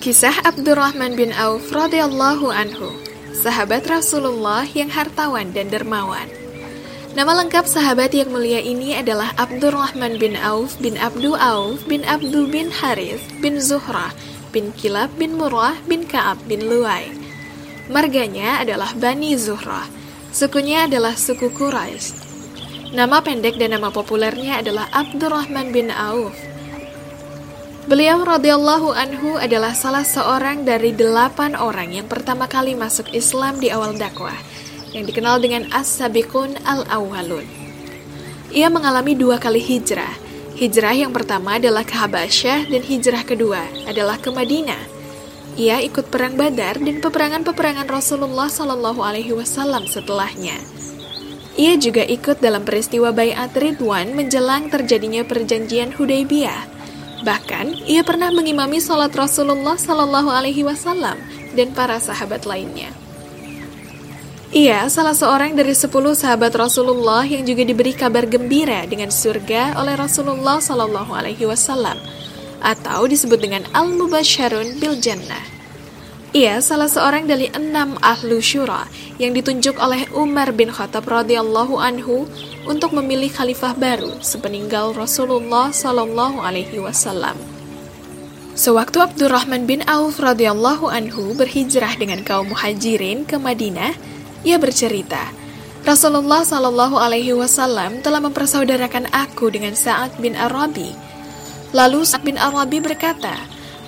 Kisah Abdurrahman bin Auf radhiyallahu anhu, sahabat Rasulullah yang hartawan dan dermawan. Nama lengkap sahabat yang mulia ini adalah Abdurrahman bin Auf bin Abdu Auf bin Abdu bin Haris bin Zuhrah bin Kilab bin Murrah bin Ka'ab bin Luwai. Marganya adalah Bani Zuhrah. Sukunya adalah suku Quraisy. Nama pendek dan nama populernya adalah Abdurrahman bin Auf Beliau radhiyallahu anhu adalah salah seorang dari delapan orang yang pertama kali masuk Islam di awal dakwah, yang dikenal dengan As-Sabiqun Al-Awwalun. Ia mengalami dua kali hijrah. Hijrah yang pertama adalah ke Habasyah dan hijrah kedua adalah ke Madinah. Ia ikut perang Badar dan peperangan-peperangan Rasulullah Shallallahu Alaihi Wasallam setelahnya. Ia juga ikut dalam peristiwa Bayat Ridwan menjelang terjadinya perjanjian Hudaybiyah Bahkan, ia pernah mengimami sholat Rasulullah Sallallahu Alaihi Wasallam dan para sahabat lainnya. Ia salah seorang dari sepuluh sahabat Rasulullah yang juga diberi kabar gembira dengan surga oleh Rasulullah Sallallahu Alaihi Wasallam, atau disebut dengan Al-Mubasharun Bil Jannah. Ia salah seorang dari enam ahlu syura yang ditunjuk oleh Umar bin Khattab radhiyallahu anhu untuk memilih khalifah baru sepeninggal Rasulullah Shallallahu alaihi wasallam. Sewaktu Abdurrahman bin Auf radhiyallahu anhu berhijrah dengan kaum muhajirin ke Madinah, ia bercerita, Rasulullah Shallallahu alaihi wasallam telah mempersaudarakan aku dengan Sa'ad bin Arabi. Lalu Sa'ad bin Arabi berkata,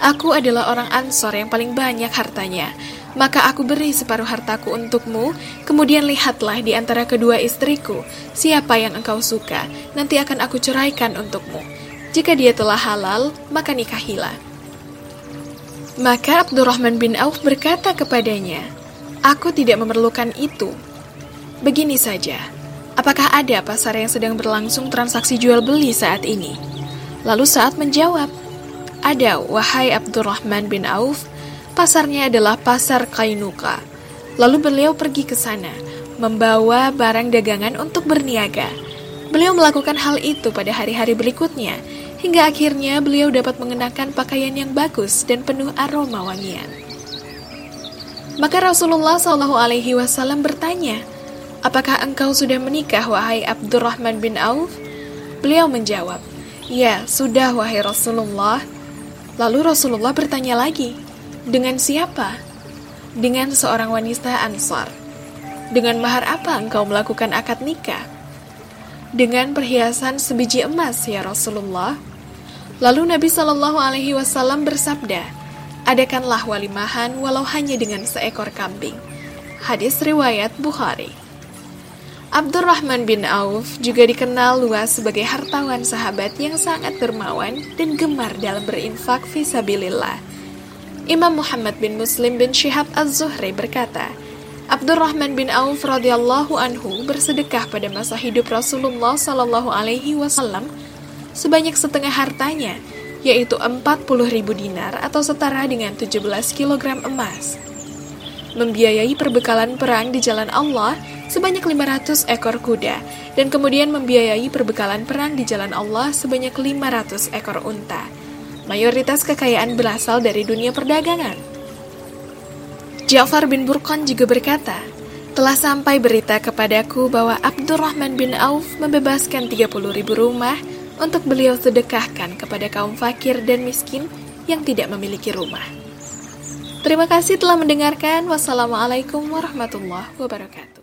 Aku adalah orang Ansor yang paling banyak hartanya. Maka aku beri separuh hartaku untukmu, kemudian lihatlah di antara kedua istriku, siapa yang engkau suka, nanti akan aku ceraikan untukmu. Jika dia telah halal, maka nikahilah. Maka Abdurrahman bin Auf berkata kepadanya, Aku tidak memerlukan itu. Begini saja, apakah ada pasar yang sedang berlangsung transaksi jual beli saat ini? Lalu saat menjawab, ada, wahai Abdurrahman bin Auf, pasarnya adalah pasar Kainuka. Lalu beliau pergi ke sana, membawa barang dagangan untuk berniaga. Beliau melakukan hal itu pada hari-hari berikutnya, hingga akhirnya beliau dapat mengenakan pakaian yang bagus dan penuh aroma wangian. Maka Rasulullah Shallallahu Alaihi Wasallam bertanya, Apakah engkau sudah menikah, wahai Abdurrahman bin Auf? Beliau menjawab, Ya, sudah, wahai Rasulullah. Lalu Rasulullah bertanya lagi, dengan siapa? Dengan seorang wanita Ansar. Dengan mahar apa engkau melakukan akad nikah? Dengan perhiasan sebiji emas ya Rasulullah. Lalu Nabi Shallallahu Alaihi Wasallam bersabda, adakanlah walimahan walau hanya dengan seekor kambing. Hadis riwayat Bukhari. Abdurrahman bin Auf juga dikenal luas sebagai hartawan sahabat yang sangat dermawan dan gemar dalam berinfak visabilillah. Imam Muhammad bin Muslim bin Syihab Az-Zuhri berkata, Abdurrahman bin Auf radhiyallahu anhu bersedekah pada masa hidup Rasulullah sallallahu alaihi wasallam sebanyak setengah hartanya, yaitu 40 ribu dinar atau setara dengan 17 kg emas. Membiayai perbekalan perang di jalan Allah sebanyak 500 ekor kuda, dan kemudian membiayai perbekalan perang di jalan Allah sebanyak 500 ekor unta. Mayoritas kekayaan berasal dari dunia perdagangan. Ja'far bin Burqan juga berkata, telah sampai berita kepadaku bahwa Abdurrahman bin Auf membebaskan 30 ribu rumah untuk beliau sedekahkan kepada kaum fakir dan miskin yang tidak memiliki rumah. Terima kasih telah mendengarkan. Wassalamualaikum warahmatullahi wabarakatuh.